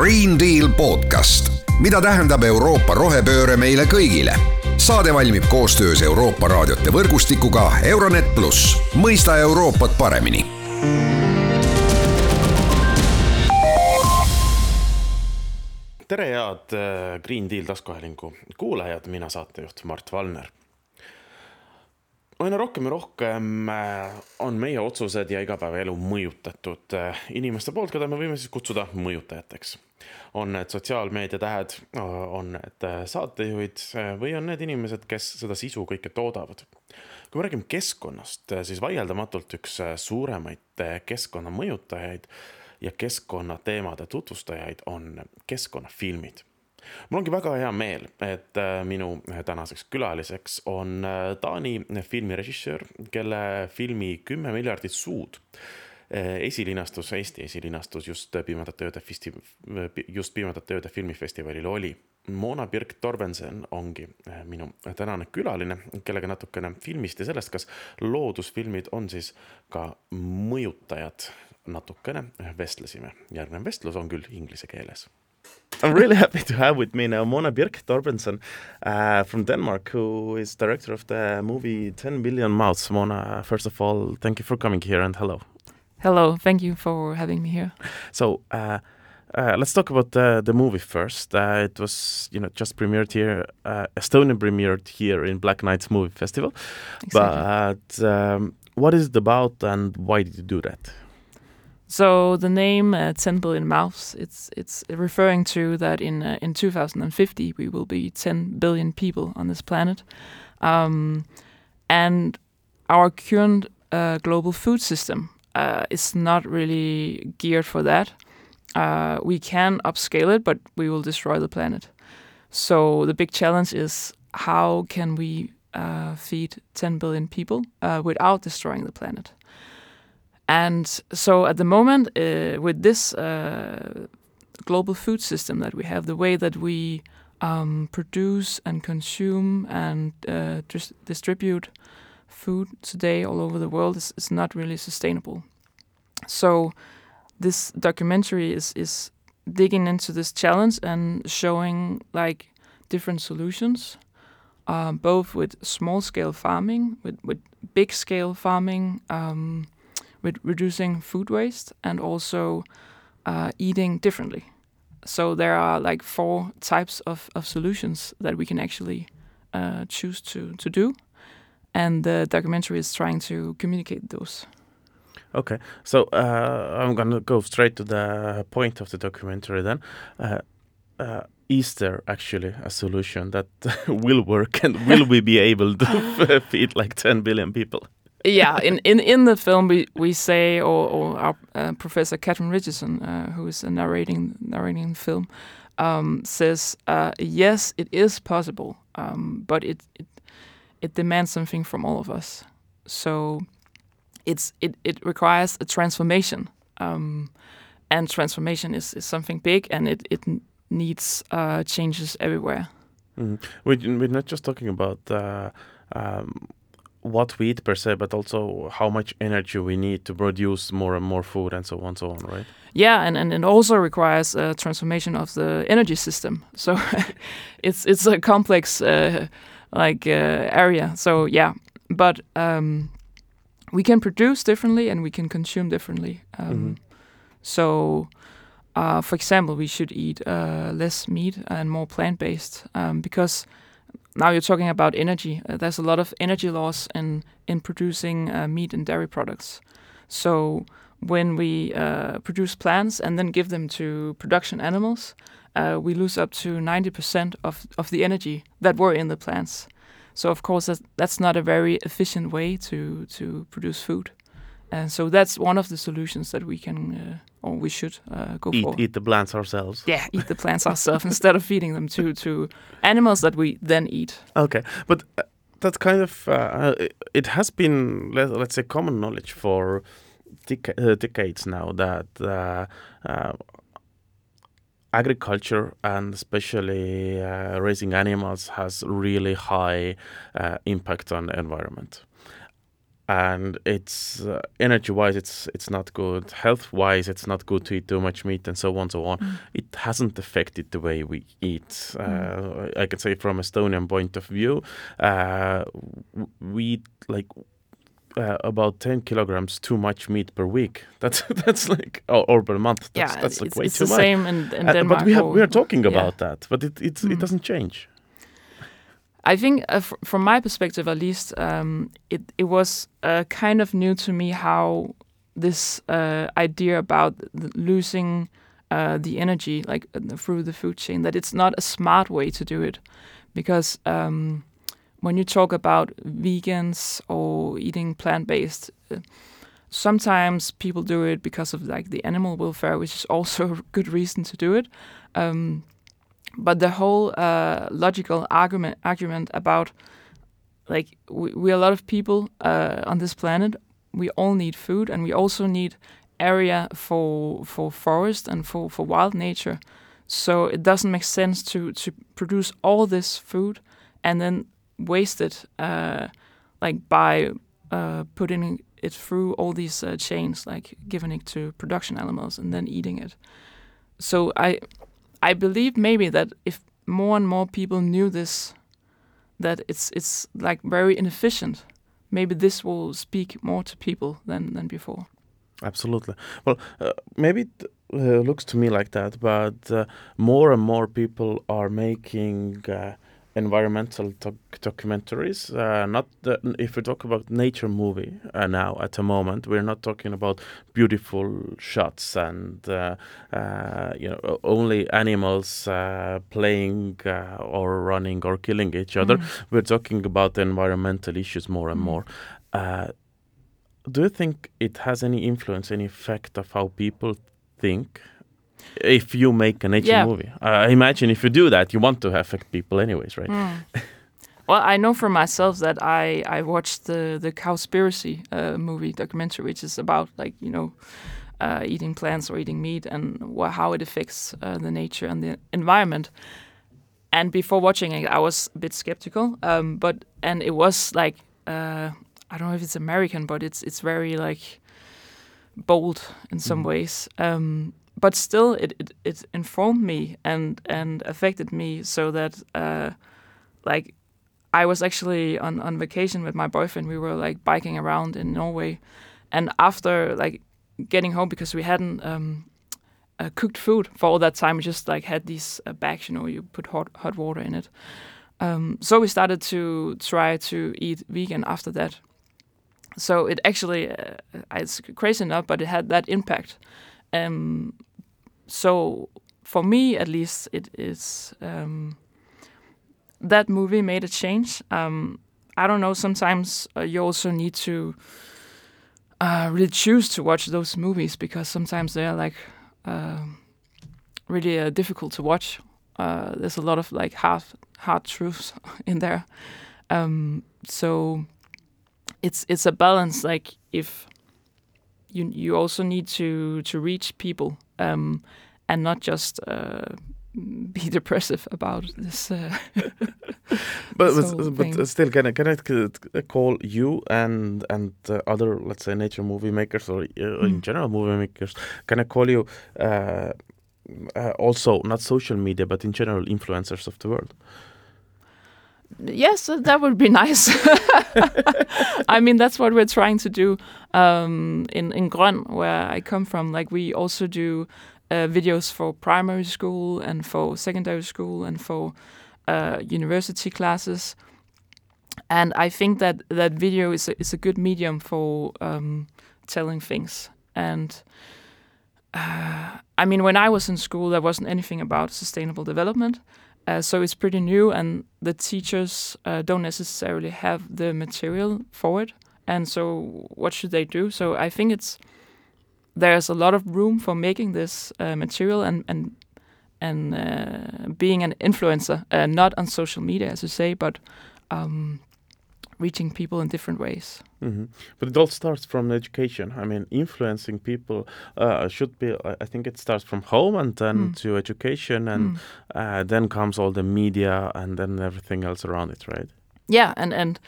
Green Deal podcast, mida tähendab Euroopa rohepööre meile kõigile. saade valmib koostöös Euroopa raadiote võrgustikuga Euronet pluss, mõista Euroopat paremini tere, head äh, Green Deal taskuhäälingu kuulajad, mina saatejuht Mart Valner. Aina rohkem ja rohkem äh, on meie otsused ja igapäevaelu mõjutatud äh, inimeste poolt, keda me võime siis kutsuda mõjutajateks. on need sotsiaalmeedia tähed, on need saatejuhid või on need inimesed, kes seda sisu kõike toodavad. kui me räägime keskkonnast, siis vaieldamatult üks suuremaid keskkonna mõjutajaid ja keskkonnateemade tutvustajaid on keskkonnafilmid. Mul ongi väga hea meel, et äh, minu tänaseks külaliseks on äh, Taani filmirežissöör, kelle filmi Kümme miljardit suud äh, esilinastus, Eesti esilinastus just Pimedate ööde festi-, just Pimedate ööde filmifestivalil oli. Mona Birk Torbensen ongi minu tänane külaline, kellega natukene filmist ja sellest, kas loodusfilmid on siis ka mõjutajad natukene vestlesime. järgnev vestlus on küll inglise keeles. I'm really happy to have with me now Mona Birch Torbensen uh, from Denmark, who is director of the movie 10 Billion Mouths. Mona, first of all, thank you for coming here and hello. Hello, thank you for having me here. So, uh, uh, let's talk about the, the movie first. Uh, it was, you know, just premiered here, uh, Estonia premiered here in Black Nights Movie Festival. Exactly. But um, what is it about and why did you do that? So the name uh, 10 billion mouths, it's it's referring to that in uh, in 2050 we will be 10 billion people on this planet, um, and our current uh, global food system uh, is not really geared for that. Uh, we can upscale it, but we will destroy the planet. So the big challenge is how can we uh, feed 10 billion people without destroying the planet. And so at the moment, uh, with this uh, global food system that we have, the way that we um, produce and consume and uh, dis distribute food today all over the world is, is not really sustainable. So this documentary is is digging into this challenge and showing like different solutions, uh, both with small scale farming, with with big scale farming. Um, with reducing food waste and also uh, eating differently. So there are like four types of, of solutions that we can actually uh, choose to, to do. And the documentary is trying to communicate those. Okay, so uh, I'm gonna go straight to the point of the documentary then. Uh, uh, is there actually a solution that will work and will we be able to feed like 10 billion people? Yeah, in, in, in the film we, we say, or, or our uh, professor Katherine Richardson, uh, who is narrating narrating the film, um, says uh, yes, it is possible, um, but it, it it demands something from all of us. So it's it it requires a transformation, um, and transformation is, is something big, and it it needs uh, changes everywhere. Mm. We're, we're not just talking about. Uh, um, what we eat per se, but also how much energy we need to produce more and more food and so on and so on, right? Yeah, and, and it also requires a transformation of the energy system. So it's it's a complex uh, like uh, area. So yeah, but um, we can produce differently and we can consume differently. Um, mm -hmm. So. Uh, for example, we should eat uh, less meat and more plant-based um, because now you're talking about energy. Uh, there's a lot of energy loss in in producing uh, meat and dairy products. So when we uh, produce plants and then give them to production animals, uh, we lose up to 90% of, of the energy that were in the plants. So of course that's, that's not a very efficient way to to produce food. And so that's one of the solutions that we can uh, or we should uh, go eat, for. Eat the plants ourselves. Yeah, eat the plants ourselves instead of feeding them to to animals that we then eat. Okay, but uh, that's kind of uh, it has been let, us say common knowledge for deca uh, decades now that uh, uh, agriculture and especially raising animals has really high impact on the environment and it's uh, energy wise it's it's not good health wise it's not good to eat too much meat and so on so on mm. it hasn't affected the way we eat. Uh, I can say from Estonian point of view, uh, we eat like uh, about 10 kilograms too much meat per week. That's that's like or, or per month. That's, yeah, that's like it's, way it's too the much. same in, in Uh, Denmark. but we have we are talking yeah. about that, but it it's, it Mm. doesn't change. I think, uh, f- from my perspective at least, um, it it was uh, kind of new to me how this uh, idea about losing uh, the energy, like uh, through the food chain, that it's not a smart way to do it, because um, when you talk about vegans or eating plant based. Uh, Sometimes people do it because of like the animal welfare, which is also a good reason to do it. Um, but the whole uh, logical argument argument about like we, we a lot of people uh, on this planet. We all need food, and we also need area for for forest and for for wild nature. So it doesn't make sense to to produce all this food and then waste it, uh, like by uh, putting it through all these uh, chains, like giving it to production animals and then eating it. So I I believe maybe that if more and more people knew this, that it's it's like very inefficient. Maybe this will speak more to people than than before. Absolutely. Well, uh, maybe it uh, looks to me like that, but uh, more and more people are making uh, environmental doc- documentaries. Uh, not the, if we talk about nature movie uh, now at the moment, we're not talking about beautiful shots and uh, uh, you know only animals uh, playing uh, or running or killing each other. We're talking about environmental issues more and Mm. more. Uh, do you think it has any influence, any effect of how people think? If you make a nature Yeah. movie, uh, imagine if you do that, you want to affect people, anyways, right? Well, I know for myself that I I watched the the Cowspiracy uh, movie documentary, which is about like you know uh, eating plants or eating meat and wha- how it affects uh, the nature and the environment. And before watching it, I was a bit skeptical. Um, but and it was like uh, I don't know if it's American, but it's it's very like bold in some Mhm. ways. Um, but still, it, it it informed me and and affected me so that uh, like I was actually on on vacation with my boyfriend. We were like biking around in Norway, and after like getting home because we hadn't um, uh, cooked food for all that time, we just like had these uh, bags. You know, you put hot hot water in it. Um, so we started to try to eat vegan after that. So it actually uh, it's crazy enough, but it had that impact. Um, so for me, at least, it is. Um, that movie made a change. Um, I don't know. Sometimes uh, you also need to uh, really choose to watch those movies because sometimes they are like um really uh, difficult to watch. Uh, there's a lot of like hard hard truths in there. Um, so it's it's a balance. Like if you you also need to to reach people um, and not just uh, be depressive about this. Uh, But but, but still, can I can I call you and and uh, other let's say nature movie makers or uh, in Mm. general movie makers? Can I call you uh, uh, also not social media but in general influencers of the world? Yes, uh, that would be nice. I mean, that's what we're trying to do um, in in Grøn, where I come from. Like we also do uh, videos for primary school and for secondary school and for uh, university classes. And I think that that video is a, is a good medium for um, telling things. And uh, I mean, when I was in school, there wasn't anything about sustainable development. Uh, so it's pretty new, and the teachers uh, don't necessarily have the material for it. And so, what should they do? So I think it's there's a lot of room for making this uh, material and and and uh, being an influencer, uh, not on social media, as you say, but um, reaching people in different ways. hmm But it all starts from education. I mean, influencing people uh, should be. I think it starts from home and then Mm. to education, and Mm. uh, then comes all the media and then everything else around it, right? yeah and and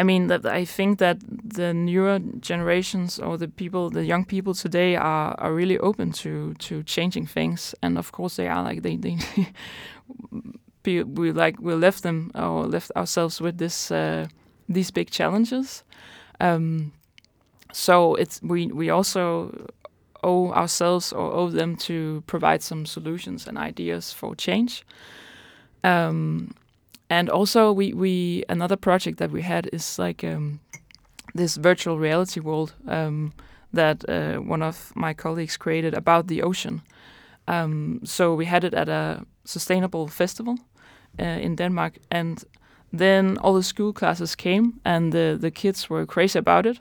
I mean that I think that the newer generations or the people, the young people today are, are really open to to changing things, and of course they are like they they we like we left them or left ourselves with this uh, these big challenges. Um, so it's we we also owe ourselves or owe them to provide some solutions and ideas for change. Um, and also we we another project that we had is like um, this virtual reality world um, that uh, one of my colleagues created about the ocean. Um, so we had it at a sustainable festival uh, in Denmark, and then all the school classes came, and the the kids were crazy about it.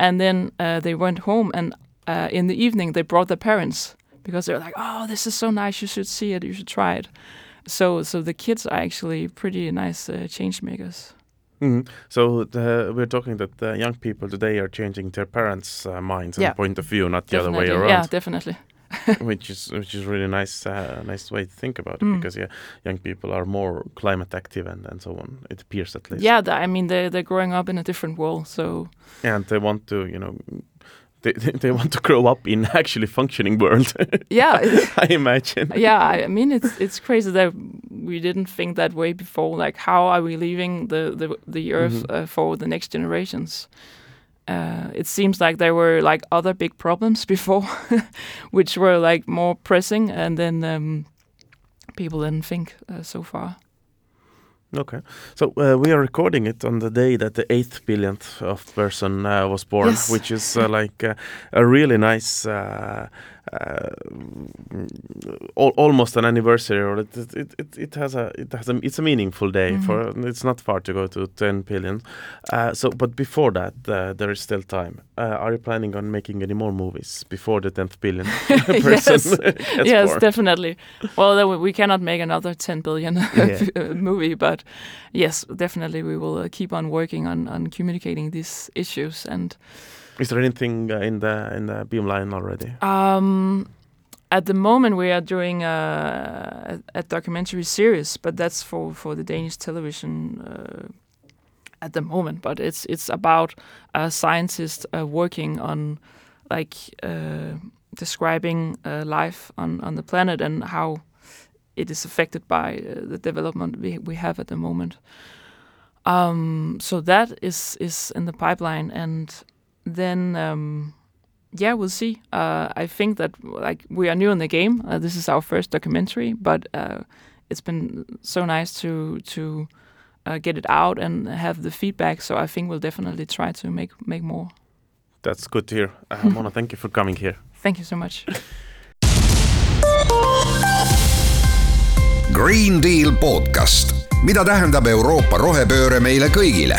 And then uh, they went home, and uh, in the evening they brought their parents because they were like, "Oh, this is so nice! You should see it. You should try it." So, so the kids are actually pretty nice uh, change makers. Mhm. So the, we're talking that the young people today are changing their parents' uh, minds and Yeah. point of view, not the other way around. Yeah, definitely. which is which is really nice uh, nice way to think about it Mm. because yeah young people are more climate active and, and so on it appears at least Yeah, I mean they're they're growing up in a different world, so and they want to you know they, they want to grow up in actually functioning world yeah, I imagine yeah. I I mean it's it's crazy that we didn't think that way before. Like, how are we leaving the the the earth Mhm. uh, for the next generations? Uh, it seems like there were like other big problems before, which were like more pressing, and then um, people didn't think uh, so far. okay so uh, we are recording it on the day that the eighth billionth of person uh, was born Yes. which is uh, like uh, a really nice uh, al- almost an anniversary or it, it, it, it has a it has a it's a meaningful day Mhm. for it's not far to go to 10 billion uh, so but before that uh, there is still time uh, are you planning on making any more movies before the 10th billion person Yes. yes, born? definitely. Well, then we- cannot make another 10 billion movie, but yes, definitely we will uh, keep on working on, on communicating these issues. And is there anything uh, in the in the beamline already um, at the moment, we are doing a, a, a documentary series, but that's for, for the Danish television. Uh, at the moment, but it's it's about a scientist uh, working on like uh, describing uh, life on, on the planet and how it is affected by uh, the development we we have at the moment. Um, so that is is in the pipeline, and then um, yeah, we'll see. Uh, I think that like we are new in the game. Uh, this is our first documentary, but uh, it's been so nice to to uh, get it out and have the feedback. So I think we'll definitely try to make make more. that's good to hear uh, Mona thank you for coming here Thank you so much. Green Deal podcast, mida tähendab Euroopa rohepööre meile kõigile?